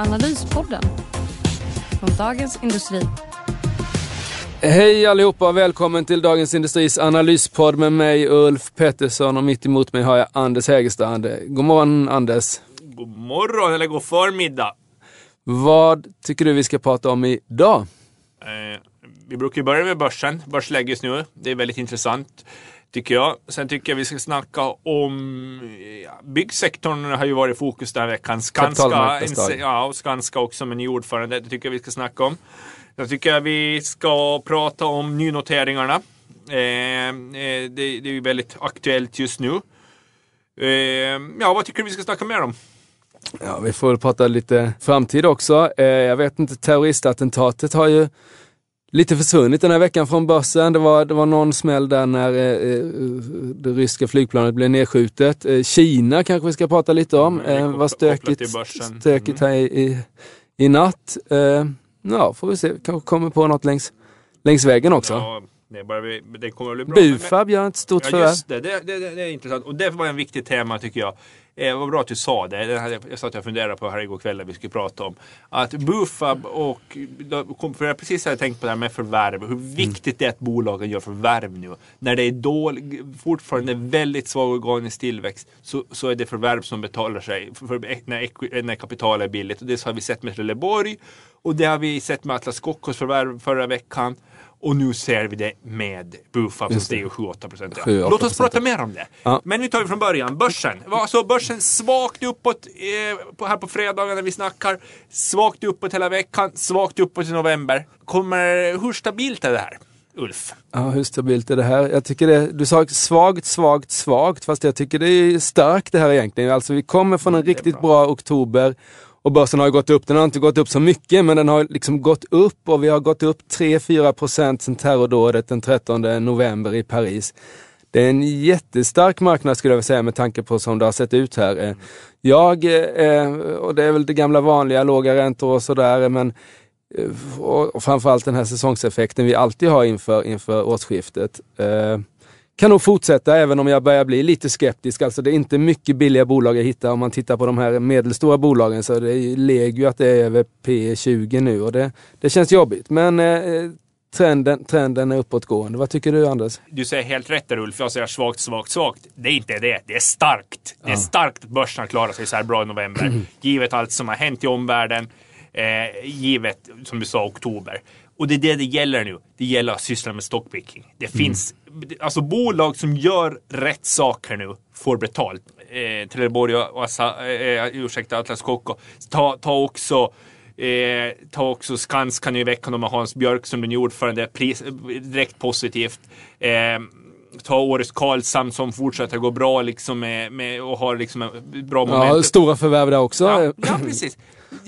Analyspodden från Dagens Industri. Hej allihopa och välkommen till Dagens Industris analyspodd med mig Ulf Pettersson och mitt emot mig har jag Anders Hägerstrand. God morgon Anders! God morgon eller god förmiddag! Vad tycker du vi ska prata om idag? Eh, vi brukar ju börja med börsen, börsläge just nu. Det är väldigt intressant tycker jag. Sen tycker jag vi ska snacka om ja, byggsektorn har ju varit i fokus den här veckan. Skanska, ja, och Skanska också med ny ordförande. Det tycker jag vi ska snacka om. Jag tycker vi ska prata om nynoteringarna. Eh, eh, det, det, är ju väldigt aktuellt just nu. Eh, ja, vad tycker du vi ska snacka mer om? Ja, vi får prata lite framtid också. Eh, jag vet inte, terroristattentatet har ju lite försvunnit den här veckan från börsen. Det var, det var någon smäll där när eh, eh det ryska flygplanet blev nedskjutet. Eh, Kina kanske vi ska prata lite om. Mm, eh, var stökigt, stökigt här i, i, i natt. Eh, ja, får vi se. Kanske kommer på något längs, längs vägen också. Ja. Det, bara, det kommer att bli bra. Bufab gör ett stort ja, förvärv. Det, det, det, det, är intressant och det var en viktig tema tycker jag. Eh, vad bra att du sa det. det jag satt och funderade på här igår kväll vi skulle prata om. Att Bufab och, för jag precis hade tänkt på det här med förvärv. Hur viktigt det är att bolagen gör förvärv nu. När det är dålig, fortfarande väldigt svag organisk tillväxt så, så är det förvärv som betalar sig. För, för när, när kapital är billigt. Och det har vi sett med Trelleborg. Och det har vi sett med Atlas Copcos förvärv förra veckan. Och nu ser vi det med Bufab som steg 7-8 procent. Låt oss prata mer om det. Ja. Men nu tar vi från början. Börsen. Alltså börsen svagt uppåt eh, här på fredagen när vi snackar. Svagt uppåt hela veckan. Svagt uppåt i november. Kommer, hur stabilt är det här? Ulf? Ja, hur stabilt är det här? Jag tycker det, du sa svagt, svagt, svagt, fast jag tycker det är starkt det här egentligen. Alltså vi kommer från en riktigt bra. bra oktober och börsen har ju gått upp. Den har inte gått upp så mycket, men den har liksom gått upp och vi har gått upp 3-4 procent sedan terrordådet den 13 november i Paris. Det är en jättestark marknad skulle jag vilja säga med tanke på som det har sett ut här. Mm. Jag, eh, och det är väl det gamla vanliga, låga räntor och sådär, men eh, och framförallt den här säsongseffekten vi alltid har inför, inför årsskiftet. Kan nog fortsätta även om jag börjar bli lite skeptisk. Alltså det är inte mycket billiga bolag jag hittar. Om man tittar på de här medelstora bolagen så det är legio att det är över P 20 nu och det, det känns jobbigt. Men eh, trenden, trenden är uppåtgående. Vad tycker du Anders? Du säger helt rätt där Ulf. Jag säger svagt, svagt, svagt. Det är inte det. Det är starkt. Det är starkt att börsen klarar sig så här bra i november. givet allt som har hänt i omvärlden. Eh, givet, som du sa, oktober. Och det är det det gäller nu. Det gäller att syssla med stockpicking. Det mm. finns alltså bolag som gör rätt saker nu får betalt. Eh, Trelleborg och Assa, eh, ursäkta, Atlas Copco. Ta, ta också Eh, ta också Skanska nu i veckan med Hans Björk som den ordförande. Pris, direkt positivt. Eh, ta Årets Karlshamn som fortsätter gå bra liksom med, med, och har liksom bra momentum. Ja, stora förvärv där också. Ja, ja precis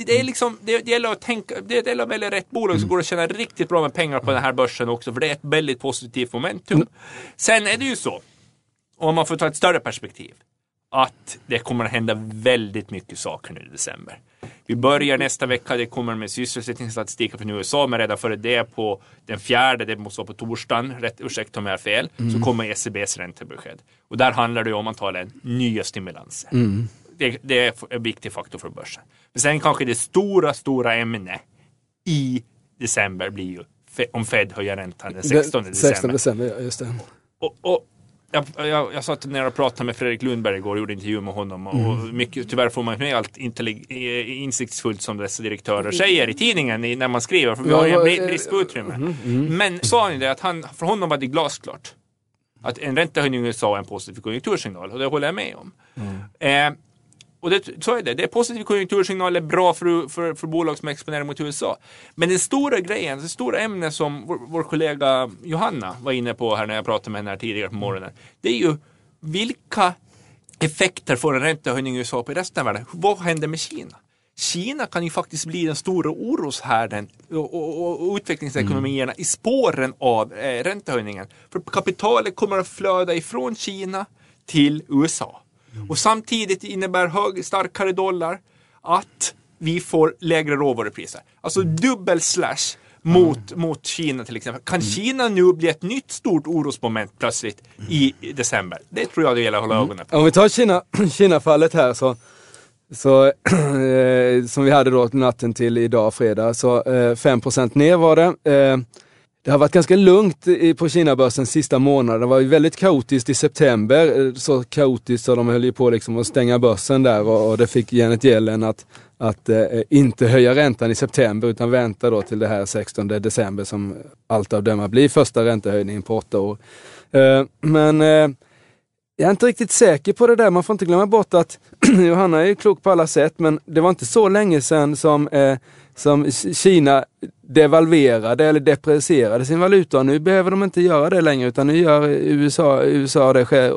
det, är liksom, det, det, gäller att tänka, det gäller att välja rätt bolag så går det att tjäna riktigt bra med pengar på den här börsen också. För det är ett väldigt positivt momentum. Sen är det ju så, om man får ta ett större perspektiv, att det kommer att hända väldigt mycket saker nu i december. Vi börjar nästa vecka, det kommer med sysselsättningsstatistiken från USA, men redan före det på den fjärde, det måste vara på torsdagen, rätt, ursäkta om jag har fel, mm. så kommer ECBs räntebesked. Och där handlar det om antagligen nya stimulanser. Mm det, det, är en viktig faktor för börsen. Men sen kanske det stora, stora ämnet i december blir ju om Fed höjer räntan den 16 december. 16 december, just det. Och, och jag, jag, jag satt ner och pratade med Fredrik Lundberg igår och gjorde intervju med honom. Och mm. mycket, tyvärr får man med allt insiktsfullt som dessa direktörer säger i tidningen när man skriver. För vi har ju brist på utrymme. Mm, mm. Men sa han det att han, för honom var det glasklart. Att en räntehöjning i USA är en positiv konjunktursignal och det håller jag med om. Mm. Eh, och det, så är det. Det är positiv konjunktursignal, bra för, för, för bolag som exponerar mot USA. Men den stora grejen, det stora ämnet som vår, vår, kollega Johanna var inne på här när jag pratade med henne här tidigare på morgonen. Det är ju vilka effekter får en räntehöjning i USA på resten av världen? Vad händer med Kina? Kina kan ju faktiskt bli den stora oroshärden och, och, och utvecklingsekonomierna i spåren av eh, räntehöjningen. För kapitalet kommer att flöda ifrån Kina till USA. Och samtidigt innebär hög, starkare dollar att vi får lägre råvarupriser. Alltså dubbel slash mot, mot Kina till exempel. Kan Kina nu bli ett nytt stort orosmoment plötsligt i december? Det tror jag det gäller att hålla ögonen på. Om vi tar Kina, Kina-fallet här så, så eh, som vi hade då natten till idag fredag, så eh, 5% ner var det. Eh, det har varit ganska lugnt på Kinabörsen sista månaden. Det var väldigt kaotiskt i september. Eh, så kaotiskt så de höll ju på liksom att stänga börsen där och, det fick Janet Yellen att, att eh, inte höja räntan i september utan vänta då till det här 16 december som allt av döma blir första räntehöjningen på åtta år. Eh, men eh, jag är inte riktigt säker på det där. Man får inte glömma bort att Johanna är ju klok på alla sätt, men det var inte så länge sedan som, eh, som Kina devalverade eller deprecierade sin valuta. Och nu behöver de inte göra det längre, utan nu gör USA, USA det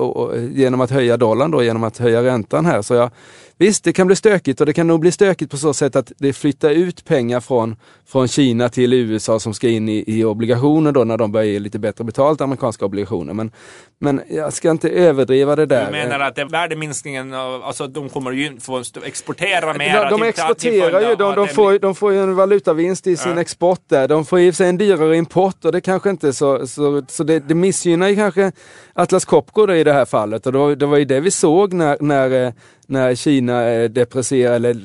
genom att höja dollarn, då, genom att höja räntan här. Så jag, Visst, det kan bli stökigt och det kan nog bli stökigt på så sätt att det flyttar ut pengar från, från Kina till USA som ska in i, i obligationer då när de börjar ge lite bättre betalt, amerikanska obligationer. Men, men jag ska inte överdriva det där. Du menar att det värdeminskningen, alltså de kommer ju få exportera mer? De, de exporterar ju, de, de, får, de får ju en valutavinst i sin export där. De får i sig en dyrare import och det kanske inte så, så, så det, det missgynnar ju kanske Atlas Copco i det här fallet. Och det var, det var ju det vi såg när, när, eh, när Kina eh, deprecierade, eller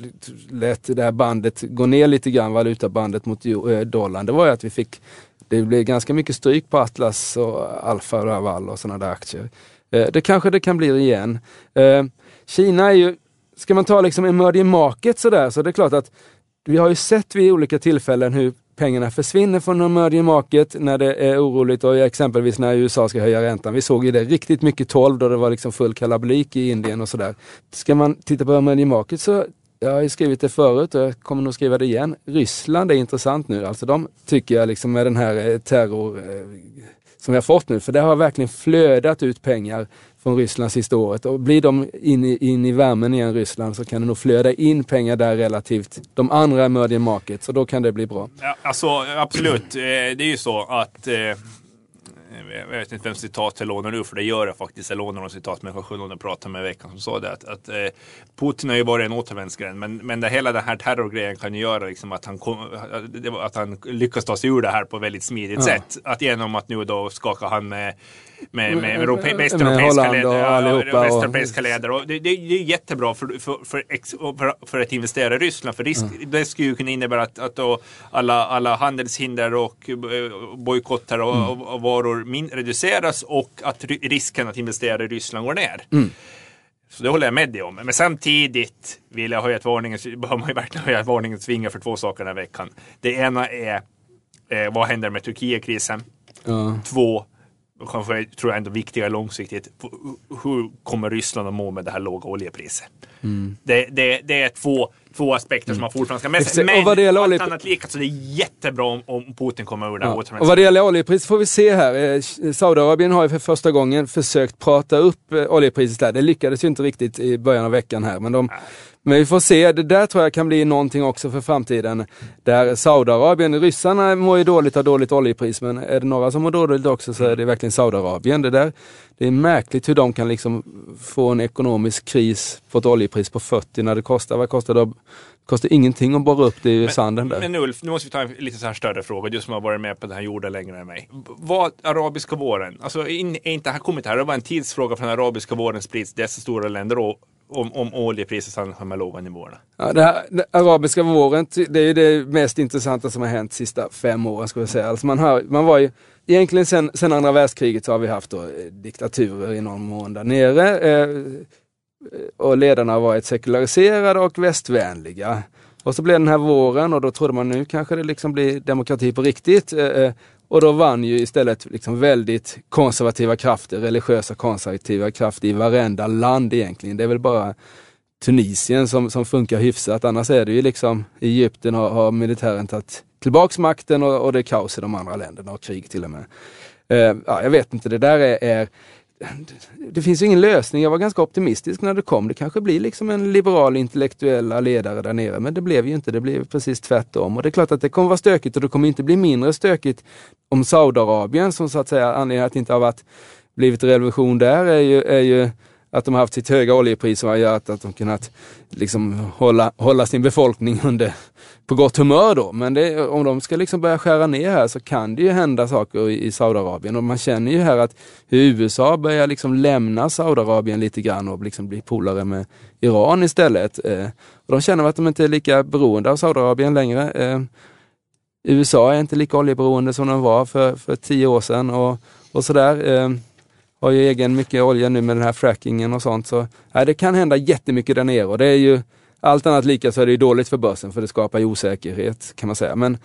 lät det här bandet gå ner lite grann, valutabandet mot eh, dollarn. Det var ju att vi fick, det blev ganska mycket stryk på Atlas och Alfa Laval och sådana där aktier. Det kanske det kan bli igen. Kina är ju, ska man ta liksom emerging market sådär, så det är klart att vi har ju sett vid olika tillfällen hur pengarna försvinner från emerging market när det är oroligt och exempelvis när USA ska höja räntan. Vi såg ju det riktigt mycket 12 då det var liksom full kalabalik i Indien och sådär. Ska man titta på emerging market så jag har ju skrivit det förut och jag kommer nog skriva det igen. Ryssland är intressant nu. Alltså de tycker jag liksom med den här eh, terror eh, som vi har fått nu, för det har verkligen flödat ut pengar från Ryssland sista året. Och blir de in i, in i värmen igen, Ryssland, så kan det nog flöda in pengar där relativt de andra emerging markets och då kan det bli bra. Ja, alltså absolut, eh, det är ju så att eh, jag vet inte vem citat jag lånar nu, för det gör jag faktiskt. Jag lånar någon citat, men jag pratade med i veckan som sa det. Att, att eh, Putin har ju varit en återvändsgränd, men, men det, hela den här terrorgrejen kan ju göra liksom att, han kom, att han lyckas ta sig ur det här på ett väldigt smidigt Ja. sätt. Att genom att nu då skaka hand med med, med, europe, Med västeuropeiska och ledare. och- ledare. Och det, det, det är jättebra för, för, för, ex, för, att investera i Ryssland. För risk, det skulle ju kunna innebära att, att alla, alla handelshinder och eh, bojkotter och, Mm. och, och varor min, reduceras och att risken att investera i Ryssland går ner. Mm. Så det håller jag med dig om. Men samtidigt vill jag höja ett varningens, behöver man ju verkligen höja ett varningens finger för två saker den här veckan. Det ena är eh, vad händer med Turkietkrisen? Ja. Två, och kanske tror jag ändå viktigare långsiktigt, hur kommer Ryssland att må med det här låga oljepriset? Mm. Det, det, det är två, två aspekter som man fortfarande ska med sig. Och Men vad det gäller allt olje- annat lika så det är jättebra om, om Putin kommer ur det här Ja. Och vad det gäller oljepris får vi se här. Eh, Saudiarabien har ju för första gången försökt prata upp eh, oljepriset där. Det lyckades ju inte riktigt i början av veckan här. Men, de, men vi får se. Det där tror jag kan bli någonting också för framtiden. Där Saudiarabien, ryssarna mår ju dåligt av dåligt oljepris, men är det några som mår dåligt också så är det verkligen Saudiarabien. Det, där, det är märkligt hur de kan liksom få en ekonomisk kris på ett oljepris på 40 när det kostar, vad kostar det? Kostar ingenting att borra upp det i sanden där. Men Ulf, nu måste vi ta en lite så här större fråga, du som har varit med på den här jorden längre än mig. Vad, arabiska våren, alltså in, är inte här kommit här, det var en tidsfråga för den arabiska våren sprids dessa stora länder och, om, om oljepriset stannar på de här låga nivåerna. Ja, det här, det arabiska våren, det är ju det mest intressanta som har hänt de sista fem åren. skulle jag säga. Alltså man, har, man var ju, egentligen sen, sen andra världskriget så har vi haft då, eh, diktaturer i någon mån där nere. Eh, och ledarna har varit sekulariserade och västvänliga. Och så blev den här våren och då trodde man nu kanske det liksom blir demokrati på riktigt. Eh, eh och då vann ju istället liksom väldigt konservativa krafter, religiösa konservativa krafter i varenda land egentligen. Det är väl bara Tunisien som, som funkar hyfsat. Annars är det ju liksom i Egypten har, har militären tagit tillbaks makten och, och det är kaos i de andra länderna och krig till och med. Uh, ja, jag vet inte, det där är, är det finns ju ingen lösning. Jag var ganska optimistisk när det kom. Det kanske blir liksom en liberal intellektuella ledare där nere, men det blev ju inte. Det blev precis tvärtom. Och det är klart att det kommer vara stökigt och det kommer inte bli mindre stökigt om Saudiarabien, som så att säga anledningen att det inte har varit, blivit revolution där, är ju, är ju att de har haft sitt höga oljepris som har gjort att de kunnat liksom hålla, hålla sin befolkning under, på gott humör då. Men det, om de ska liksom börja skära ner här så kan det ju hända saker i, i Saudiarabien och man känner ju här att hur USA börjar liksom lämna Saudiarabien lite grann och liksom bli polare med Iran istället. Eh, och de känner att de inte är lika beroende av Saudiarabien längre. Eh, USA är inte lika oljeberoende som de var för, för tio år sedan och, och sådär. Eh, har ju egen mycket olja nu med den här frackingen och sånt. Så ja, det kan hända jättemycket där nere och det är ju allt annat lika så är det ju dåligt för börsen för det skapar ju osäkerhet kan man säga. Men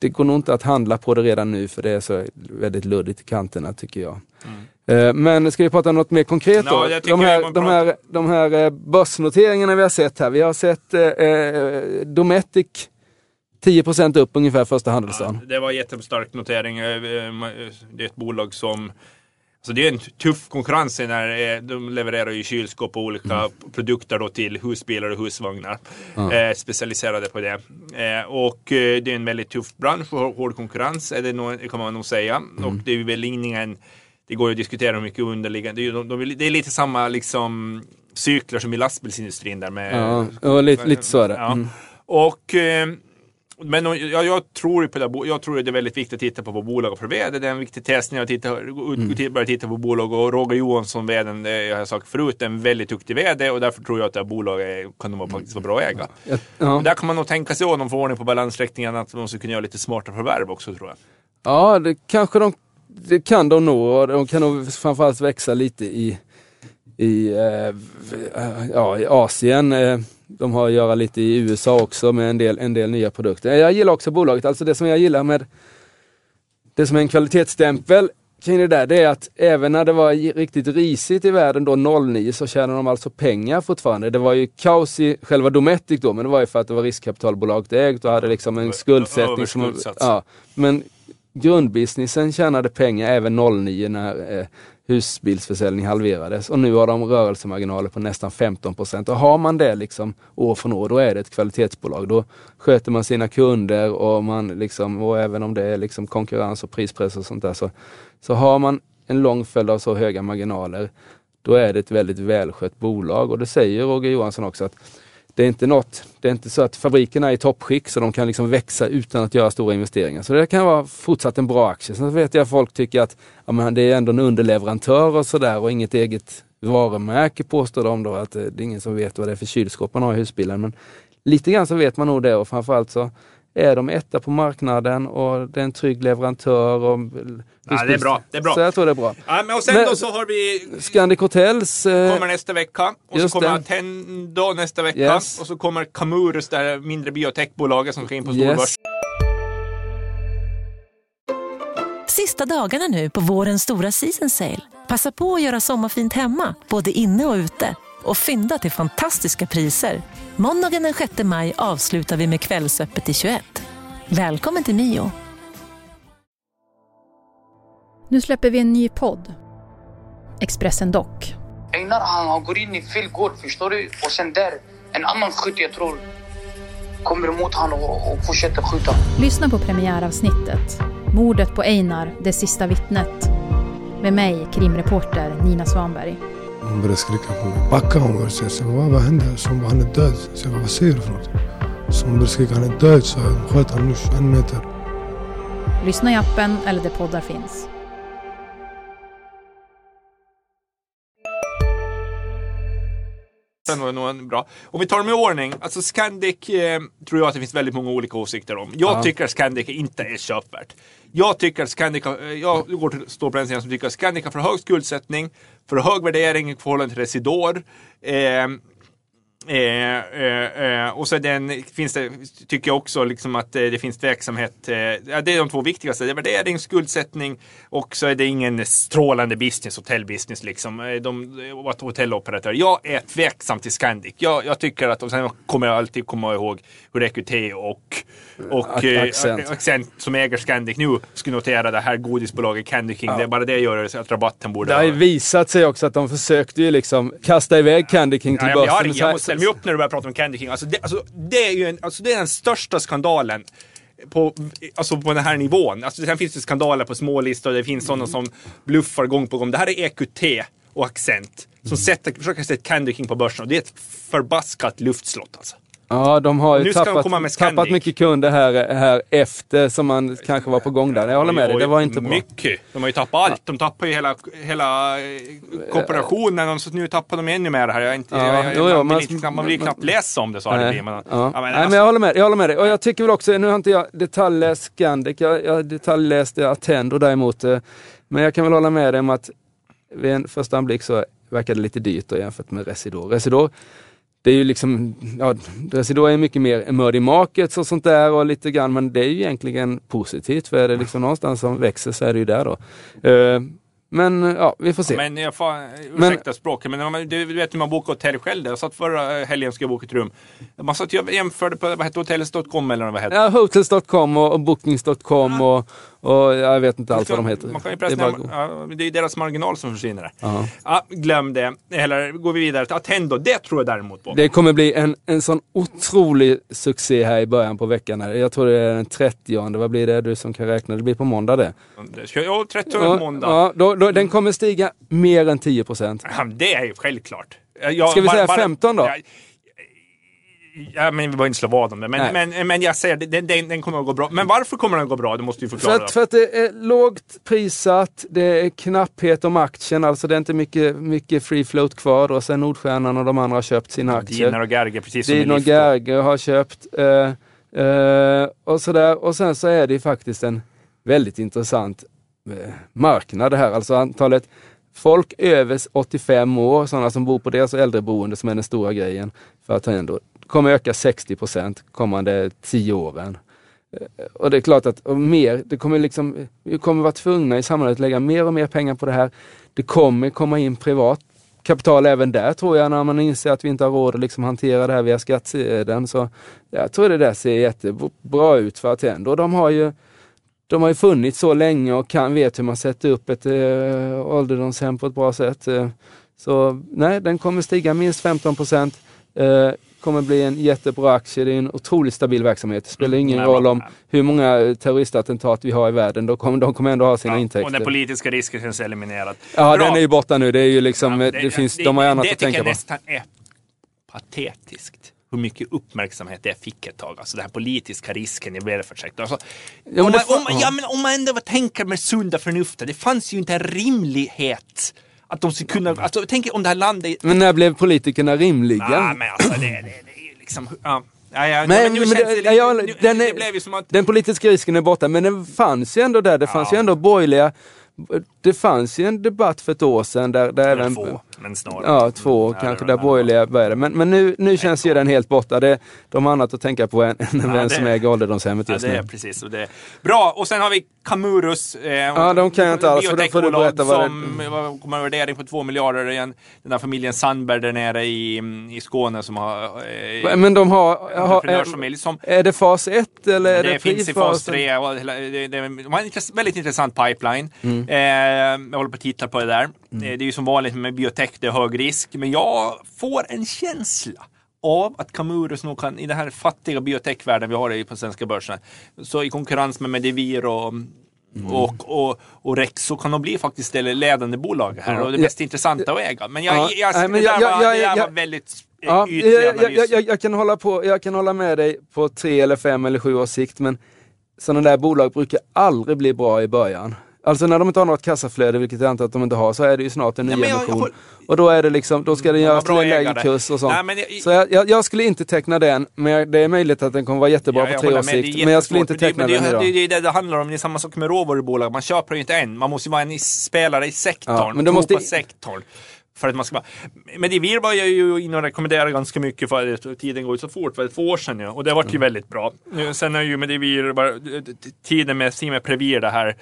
det går nog inte att handla på det redan nu för det är så väldigt luddigt i kanterna tycker jag. Mm. Men ska vi prata något mer konkret då? No, de, här, de, här, de här eh, börsnoteringarna vi har sett här. Vi har sett eh, eh Dometic 10 upp ungefär första handelsdagen. Ja, det var jättestark notering. Det är ett bolag som så det är en tuff konkurrens när de levererar ju kylskåp och olika mm. produkter då till husbilar och husvagnar. Mm. Eh, specialiserade på det. Eh, och eh, det är en väldigt tuff bransch och hård konkurrens, är det, nog, kan man nog säga. Mm. Och det är väl ingen, det går att diskutera hur mycket underliggande, det är, de, de, det är lite samma liksom cykler som i lastbilsindustrin där med... Ja, och lite, lite så är det. Ja. Mm. Och eh, men jag, jag, tror på det, jag tror det är väldigt viktigt att titta på vad bolag för vd. Det är en viktig test när jag tittar, mm. börjar titta på bolag. Och Roger Johansson, vdn, jag har sagt förut, är en väldigt duktig vd och därför tror jag att det här bolaget kan vara, faktiskt vara bra att äga. Ja. Ja. Där kan man nog tänka sig om de får ordning på balansräkningen att de skulle kunna göra lite smarta förvärv också tror jag. Ja, det kanske de det kan de nog. De kan nog framförallt växa lite i, i, eh, ja, i Asien. De har att göra lite i USA också med en del, en del nya produkter. Jag gillar också bolaget, alltså det som jag gillar med det som är en kvalitetsstämpel kring det där, det är att även när det var riktigt risigt i världen då 09 så tjänar de alltså pengar fortfarande. Det var ju kaos i själva Dometic då, men det var ju för att det var riskkapitalbolaget ägt och hade liksom en skuldsättning. Som, ja, men grundbusinessen tjänade pengar även 09 när eh, husbilsförsäljning halverades och nu har de rörelsemarginaler på nästan 15 procent. Och har man det liksom år från år, då är det ett kvalitetsbolag. Då sköter man sina kunder och man liksom, och även om det är liksom konkurrens och prispress och sånt där, så, så har man en lång följd av så höga marginaler, då är det ett väldigt välskött bolag. Och det säger Roger Johansson också att det är inte något, det är inte så att fabrikerna är i toppskick så de kan liksom växa utan att göra stora investeringar. Så det kan vara fortsatt en bra aktie. Sen vet jag att folk tycker att ja, men det är ändå en underleverantör och sådär och inget eget varumärke påstår de då att eh, det är ingen som vet vad det är för kylskåp man har i husbilen. Men lite grann så vet man nog det och framförallt så är de etta på marknaden och det är en trygg leverantör. Och ja, det är bra. Det är bra. Så jag tror det är bra. Ja, men och sen men, då så har vi... Scandic Hotels. Eh, kommer nästa vecka. Och så kommer Attendo nästa vecka. Yes. Och så kommer Camurus, det mindre biotechbolaget som ska in på storbörs. Yes. Sista dagarna nu på vårens stora season sale. Passa på att göra sommarfint hemma, både inne och ute och fynda till fantastiska priser. Måndagen den 6 maj avslutar vi med Kvällsöppet till 21. Välkommen till Mio. Nu släpper vi en ny podd. Expressen Dock. Einar han går in i fel gård, förstår du? Och sen där, en annan skytt jag tror kommer emot honom och, och fortsätter skjuta. Lyssna på premiäravsnittet. Mordet på Einar, det sista vittnet. Med mig, krimreporter Nina Svanberg. Hon började skrika på mig. Backa hon började säga. Så vad, vad hände? Så hon bara, han är död. Så jag bara, vad säger du för något? Så hon började skrika, han är död. Så jag sköt honom nu 21 meter. Lyssna i appen eller där poddar finns. Den var nog bra. Om vi tar dem i ordning. Alltså Scandic eh, tror jag att det finns väldigt många olika åsikter om. Jag ja. tycker att Scandic inte är köpvärt. Jag tycker att Scandica, eh, jag går till, står på den sidan som tycker att Scandica för hög skuldsättning, för hög värdering i förhållande till Residor. Eh, och så den, finns det, tycker jag också liksom att eh, det finns tveksamhet. Eh, ja, det är de två viktigaste. Det är värdering, skuldsättning och så är det ingen strålande business, hotellbusiness liksom. Eh, De, att hotelloperatör. Jag är tveksam till Scandic. Jag, jag tycker att, och sen kommer jag alltid komma ihåg hur EQT och, och eh, Accent. Accent som äger Scandic nu skulle notera det här godisbolaget Candy King. Det är bara det gör så att rabatten borde Det har ju visat sig också att de försökte ju liksom kasta iväg Candy King till Ja, jag, börsen. jag måste ställa mig upp när du börjar prata om Candy King. Alltså det, alltså, det är ju en, alltså, det är den största skandalen på, alltså på den här nivån. Alltså, sen finns det skandaler på smålistor, det finns sådana som bluffar gång på gång. Det här är EQT och Accent som sätter, försöker sätta Candy King på börsen och det är ett förbaskat luftslott alltså. Ja, de har ju Nu tappat, tappat mycket kunder här, här efter som man kanske var på gång där. Jag håller med dig, det var inte bra. Mycket. De har ju tappat allt. De tappar ju hela, hela eh, kooperationen och så nu tappar de ännu mer här. Jag inte, Ja, jag, jag, jo, man, men- inte, man vill ju knappt läsa om det så arg blir man. Ja. Ja, men Nej, alltså- men jag håller med, jag håller med dig. Och jag tycker väl också, nu har inte jag detaljläst Scandic, jag, jag detaljläste Attendo däremot. eh, Men jag kan väl hålla med dig om att vid en första anblick så verkar det lite dyrt jämfört med Residor. Residor, det är ju liksom, ja, Residor är mycket mer emerging markets och sånt där och lite grann, men det är ju egentligen positivt för är det liksom någonstans som växer så är det ju där då. Eh, Men ja, vi får se. Men jag får, ursäkta språket, men om man- du vet hur man bokar hotell själv. Jag satt förra helgen skulle jag boka ett rum. Man satt och jämförde på, vad hette hotels.com eller vad hette Ja, hotels.com och, och bookings.com och, och jag vet inte allt vad de heter. Man kan ju Det är pressa bara- ja, det är deras marginal som försvinner där. Ja. Glöm det. Eller går vi vidare till Attendo. Det tror jag däremot på. Det kommer bli en, en sån otrolig succé här i början på veckan. här. Jag tror det är den 30 Vad blir det du som kan räkna? Det blir på måndag det. Ja, 30 Ja, måndag. ja, då, då, den kommer stiga mer än 10 procent. Ja, det är ju självklart. Jag, Ska vi bara- säga bara- 15 då? Ja, Ja, men vi behöver inte slå vad om det. Men, Nej. men, men jag säger, den, den, den kommer att gå bra. Men varför kommer den att gå bra? Det måste du För förklara. att, för att det är lågt prissatt, det är knapphet om aktien, alltså det är inte mycket, mycket free float kvar. Och sen Nordstjärnan och de andra har köpt sina aktier. Dinar och Gerge, precis som Dino Lifto. Gerge har köpt. Eh, eh, och sådär. Och sen så är det ju faktiskt en väldigt intressant eh, marknad det här. Alltså antalet folk över 85 år, sådana som bor på deras äldreboende som är den stora grejen för att ändå kommer öka 60 procent kommande tio åren. Eh, och det är klart att mer, det kommer liksom, vi kommer vara tvungna i samhället att lägga mer och mer pengar på det här. Det kommer komma in privat kapital även där tror jag när man inser att vi inte har råd att liksom hantera det här via skattsedeln. Så jag tror det där ser jättebra ut för Attendo. De har ju de har ju funnits så länge och kan, vet hur man sätter upp ett äh, ålderdomshem på ett bra sätt. Eh, så nej, den kommer stiga minst 15 procent. Kommer bli en jättebra aktie. Det är en otroligt stabil verksamhet. Det spelar ingen nej, roll om hur många terroristattentat vi har i världen. De kommer, de kommer ändå ha sina Ja, intäkter. och den politiska risken känns eliminerad. Ja, Bra. den är ju borta nu. Det är ju liksom, Ja, det, finns, de har annat det att tänka tycker på. jag nästan är patetiskt. Hur mycket uppmärksamhet det fick ett tag. Alltså den här politiska risken i välfärdssektorn. Alltså, men om, det man, om, ja, men om man ändå tänker med sunda förnuftet. Det fanns ju inte en rimlighet att de skulle kunna... Alltså, tänk om det här landet... Men när blev politikerna rimliga? Ja, men alltså det, det, det är liksom... Ja. Ja, ja, Men, men nu men känns det, det, ja, ja, nu, den, är, att... den politiska risken är borta, men den fanns ju ändå där. Det fanns ju ändå borgerliga... Det fanns ju en debatt för ett år sedan där, där även... två, men snarare. Ja, två Ja, kanske, det där borgerliga började. Men, men nu, nu känns ju den helt borta. Det, de har annat att tänka på än, än vem det- som äger ålderdomshemmet Ja, just det är nu. precis. Och det är bra, och sen har vi Camurus. Eh, Ja, de kan jag inte alls, för då får du berätta vad det- som kommer en värdering på två miljarder igen. Den där familjen Sandberg där nere i, i Skåne som har... Eh, Men de har... har som är det fas 1 eller är det, det finns i fas pre-fasen? 3. Och det, det, de har en väldigt intressant pipeline. Mm. Eh, jag håller på att titta på det där. Eh, det är ju som vanligt med biotech, det är hög risk. Men jag får en känsla av att Camurus nog kan, i den här fattiga biotechvärlden vi har i- på svenska börsen, så i konkurrens med Medivir och Mm. Och, och, och Rexo kan de bli faktiskt det ledande bolag här Ja. och det mest intressanta att äga. Men jag, Ja. jag, Nej, det där, jag- jag- var, det där jag- var jag- väldigt eh, Ja, jag, jag, jag, kan hålla på, jag kan hålla med dig på tre eller fem eller sju års sikt, men sådana där bolag brukar aldrig bli bra i början. Alltså när de inte har något kassaflöde, vilket jag antar att de inte har, så är det ju snart en men jag- jag nyemission. håller- Och då är det liksom, då ska den Mm, göras till en lägre kurs och sånt. Nej, men jag- så jag, jag, jag skulle inte teckna den, men det är möjligt att den kommer vara jättebra Ja, på tre års med. Det sikt. Men jag skulle inte teckna men det, den det, idag. det, det är det det handlar om. Det är samma sak med råvarubolag. Man köper ju inte en. Man måste ju vara en spelare i sektorn. Ja, men men tro måste- på sektorn. För att man ska bara... Medivir var jag ju inne och rekommenderade ganska mycket för att tiden går ju så fort, för två år sedan nu. Och det vart ju väldigt bra. Sen är ju Medivir, bara, tiden med Simeprevir det här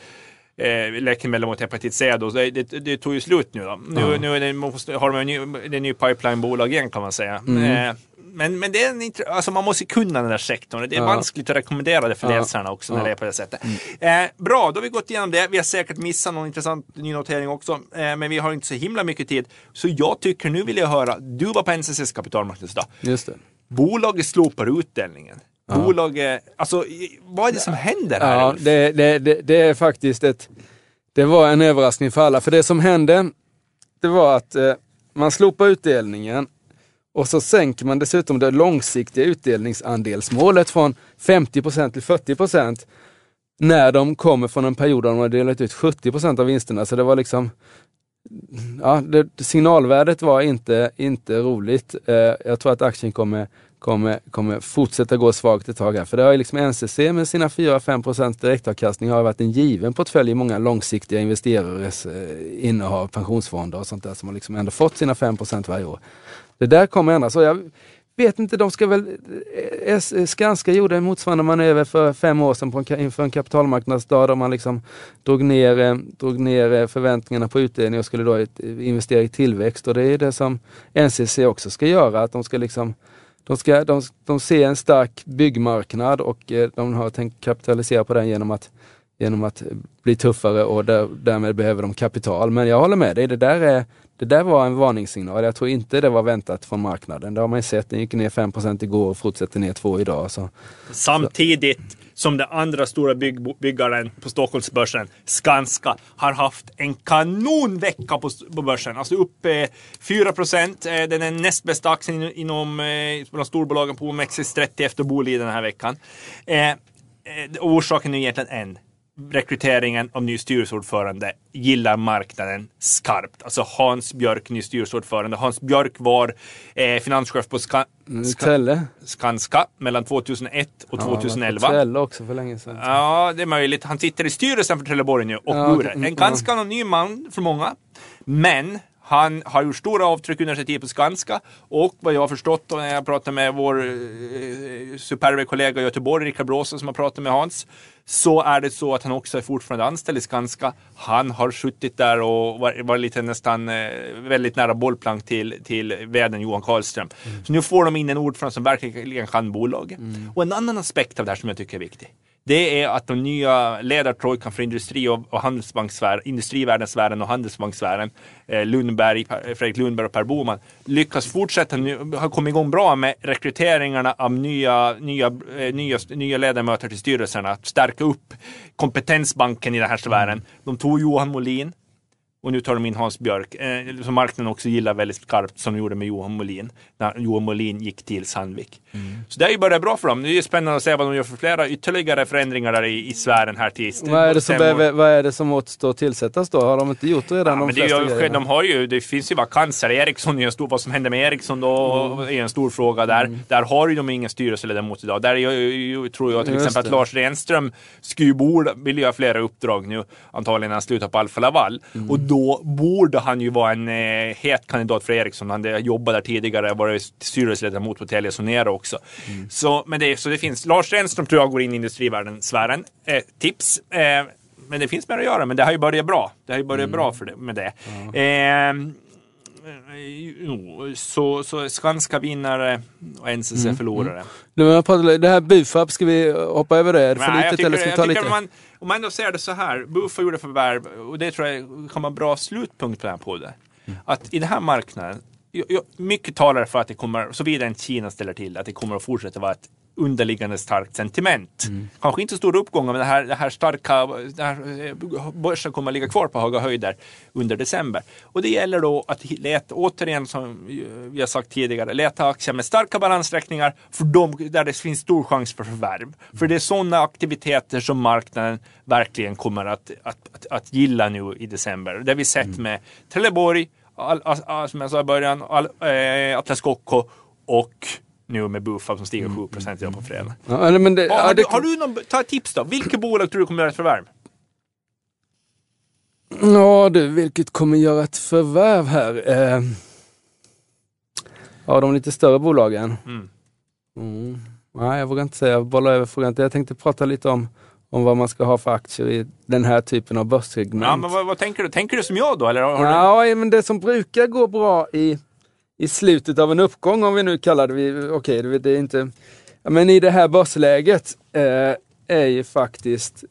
eh, läkemedel mot hepatit C då, det, det, det tog ju slut nu då. Nu, nu är det, måste, har de en ny, det är en ny pipeline-bolag igen kan man säga. Eh, men, men det är en, alltså man måste kunna den där sektorn. Det är Ja. vanskligt att rekommendera det för Ja. läsarna också när Ja. det är på det sättet. Eh, bra, då har vi gått igenom det. Vi har säkert missat någon intressant ny notering också. Eh, men vi har inte så himla mycket tid. Så jag tycker, nu vill jag höra, du var på NCCs kapitalmarknadsdag. Just det. Bolaget slopar utdelningen. Bolaget, alltså vad är det som händer här? Ja, det, det, det, det är faktiskt ett... Det var en överraskning för alla. För det som hände, det var att eh, man slopar utdelningen och så sänker man dessutom det långsiktiga utdelningsandelsmålet från 50% till 40% när de kommer från en period där de har delat ut 70% av vinsterna. Så det var liksom ja, det, signalvärdet var inte, inte roligt. Eh, jag tror att aktien kommer, kommer, kommer fortsätta gå svagt ett tag här. För det har ju liksom NCC med sina 4-5% direktavkastning har varit en given portfölj i många långsiktiga investerares eh, innehav, pensionsfonder och sånt där som har liksom ändå fått sina 5% varje år. Det där kommer ändras. Och jag vet inte, de ska väl... Eh, eh, Skanska gjorde en motsvarande manöver för fem år sedan på en, inför en kapitalmarknadsdag där man liksom drog ner, eh, drog ner förväntningarna på utdelning och skulle då investera i tillväxt. Och det är det som NCC också ska göra, att de ska liksom de, ska, de, de ser en stark byggmarknad och eh, de har tänkt kapitalisera på den genom att, genom att eh, bli tuffare och där, därmed behöver de kapital. Men jag håller med dig, det där, är, det där var en varningssignal. Jag tror inte det var väntat från marknaden. Det har man ju sett, den gick ner 5% igår och fortsätter ner 2 idag. Så. Samtidigt som den andra stora bygg, byggaren på Stockholmsbörsen, Skanska, har haft en kanonvecka på, på börsen. Alltså upp eh, 4 procent. Eh, den är näst bästa aktien inom eh, bland storbolagen på OMXS30 efter Boliden den här veckan. Eh, eh, orsaken är egentligen en. Rekryteringen av ny styrelseordförande gillar marknaden skarpt. Alltså Hans Björk, ny styrelseordförande. Hans Björk var eh, finanschef på Ska, Ska, Telle. Skanska mellan 2001 och 2011. Telle också för länge sedan. Ja, det är möjligt. Han sitter i styrelsen för Trelleborg nu och Ja, Bure. okej. Mm, En ganska anonym man för många. Men han har gjort stora avtryck under sin tid på Skanska och vad jag har förstått när jag pratar med vår eh, superbe kollega i Göteborg, Rickard Bråse, som har pratat med Hans, så är det så att han också är fortfarande anställd i Skanska. Han har suttit där och var, var lite nästan eh, väldigt nära bollplank till, till vdn Johan Karlström. Så nu får de in en ordförande som verkligen kan bolaget. Och en annan aspekt av det här som jag tycker är viktig. Det är att de nya ledartrojkan för industri och, och handelsbanksfären, industrivärldensfären och handelsbanksfären, eh, Lundberg, eh, Fredrik Lundberg och Per Boman, lyckas fortsätta nu, har kommit igång bra med rekryteringarna av nya, nya, eh, nya, nya ledamöter till styrelserna, att stärka upp kompetensbanken i den här sfären. De tog Johan Molin, och nu tar de in Hans Björk, eh, som marknaden också gillar väldigt skarpt, som de gjorde med Johan Molin, när Johan Molin gick till Sandvik. Så det är ju bara bra för dem. Det är spännande att se vad de gör för flera ytterligare förändringar där i, i sfären här till Vad är, det som behöver, vad är det som återstår att tillsättas då? Har de inte gjort redan Ja, de men det, flesta grejerna? de har ju, det finns ju vakanser. Eriksson är en stor, vad som händer med Eriksson då Mm. är en stor fråga där. Där har ju de ingen styrelseledamot idag. Där är ju, ju, tror jag till Just exempel att det. Lars Renström borde, vill göra flera uppdrag nu, antagligen när han slutar på Alfa Laval. Mm. Och då borde han ju vara en eh, het kandidat för Eriksson. Han jobbat där tidigare, varit styrelseledamot på Telia Sonera också. Mm. Så, men det, så det finns, Lars Renström tror jag går in i industrivärlden-sfären. Eh, tips. Eh, men det finns mer att göra, men det har ju börjat bra. Det har ju börjat bra för det, med det. Eh, jo, så, så Skanska vinnare och NCC Mm, förlorare. Nu, jag pratar, det här Bufab, ska vi hoppa över det? Är det för Nej, litet tycker, eller ska vi ta lite? Man, om man ändå ser det så här, Buffa gjorde förvärv och det tror jag kan vara en bra slutpunkt på den här podden. Mm. Att i den här marknaden, mycket talar för att det kommer, såvida inte Kina ställer till, att det kommer att fortsätta vara ett underliggande starkt sentiment. Mm. Kanske inte stora uppgångar, men det här, det här starka, det här, eh, börsen kommer att ligga kvar på höga höjder under december. Och det gäller då att leta, återigen som vi har sagt tidigare, leta aktier med starka balansräkningar för de, där det finns stor chans för förvärv. För det är sådana aktiviteter som marknaden verkligen kommer att, att, att, att gilla nu i december. Det har vi sett med Trelleborg, all, all, all, som jag sa i början, all, eh, Atlas Copco och nu med Bufab som stiger 7 procent idag på fredag. Ja, eller men det, har, det, du, har du någon, ta ett tips då. Vilka bolag tror du kommer göra ett förvärv? Ja du, vilket kommer göra ett förvärv här? Eh, ja, de lite större bolagen. Mm. Mm. Nej, jag vågar inte säga. Jag bollar över frågan. Jag tänkte prata lite om, om vad man ska ha för aktier i den här typen av börssegment. Ja, men vad, vad tänker du? Tänker du som jag då? Eller har du... Ja, men det som brukar gå bra i, i slutet av en uppgång, om vi nu kallar det, vi- okej, det, det är inte... Men i det här börsläget eh, är ju faktiskt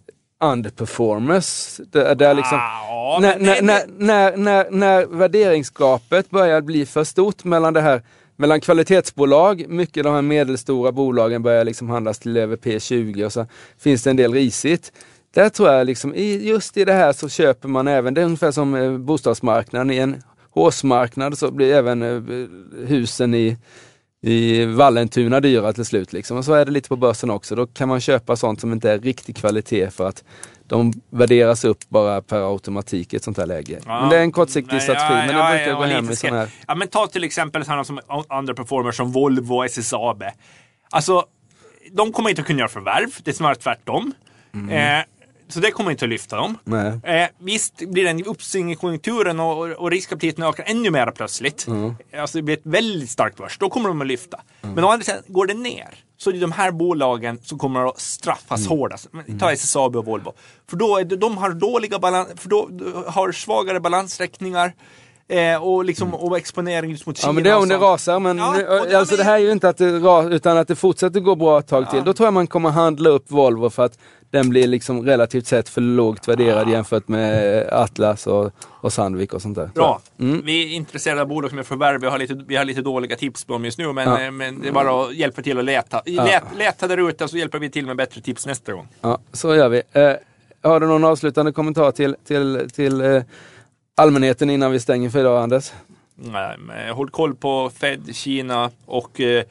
underperformers. Där, där liksom, Ja, när, men det- när, när, när, när, när värderingsgapet börjar bli för stort mellan det här mellan kvalitetsbolag, mycket av de här medelstora bolagen börjar liksom handlas till över P20 och så finns det en del risigt. Där tror jag liksom, i, just i det här så köper man även, det är ungefär som eh, bostadsmarknaden, i en hårsmarknad så blir även eh, husen i, i Vallentuna dyra till slut. Liksom. Och så är det lite på börsen också. Då kan man köpa sånt som inte är riktig kvalitet för att de värderas upp bara per automatik i ett sånt här läge. Ja. Men det är en kortsiktig strategi, ja, men det ja, brukar ja, gå hem i sådana här. Ja, men ta till exempel sådana som underperformers som Volvo och SSAB. Alltså, de kommer inte att kunna göra förvärv. Det är snarare tvärtom. Mm. Eh, så det kommer inte att lyfta dem. Eh, visst blir det en uppsving i konjunkturen och, och riskaptiten ökar ännu mer plötsligt. Mm. Alltså det blir ett väldigt starkt börs. Då kommer de att lyfta. Men å andra sidan, går det ner så är det de här bolagen som kommer att straffas Mm. hårdast. Ta SSAB och Volvo. För då är det, de har dåliga balans, för då har svagare balansräkningar. Eh, och, liksom, och exponering just mot Kina. Ja men det är om det rasar, men Ja, det- alltså det här är ju inte att det rasar, utan att det fortsätter gå bra ett tag till. Då tror jag man kommer handla upp Volvo för att den blir liksom relativt sett för lågt värderad jämfört med Atlas och, och Sandvik och sånt där. Bra. Mm. Vi är intresserade av bolag som är förvärv. Vi har lite, vi har lite dåliga tips på dem just nu, men, Ja. eh, men det är bara att hjälpa till att leta. Lät, leta där ute så hjälper vi till med bättre tips nästa gång. Ja, så gör vi. Eh, har du någon avslutande kommentar till, till, till eh, allmänheten innan vi stänger för idag, Anders? Nej, men håll koll på Fed, Kina och eh,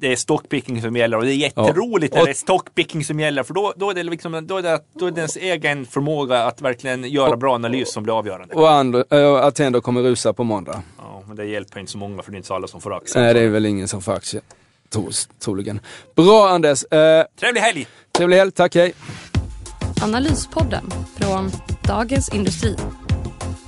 det är stockpicking som gäller och det är jätteroligt Ja. när det är stockpicking som gäller för då, då, är det liksom, då, är det, då är det ens egen förmåga att verkligen göra bra analys som blir avgörande. Och and, äh, Attendo kommer rusa på måndag. Ja, men det hjälper inte så många för det är inte så alla som får aktier. Nej, det är väl ingen som får aktier. Troligen. Bra Anders! Eh, Trevlig helg! trevlig helg, tack hej! Analyspodden från Dagens Industri.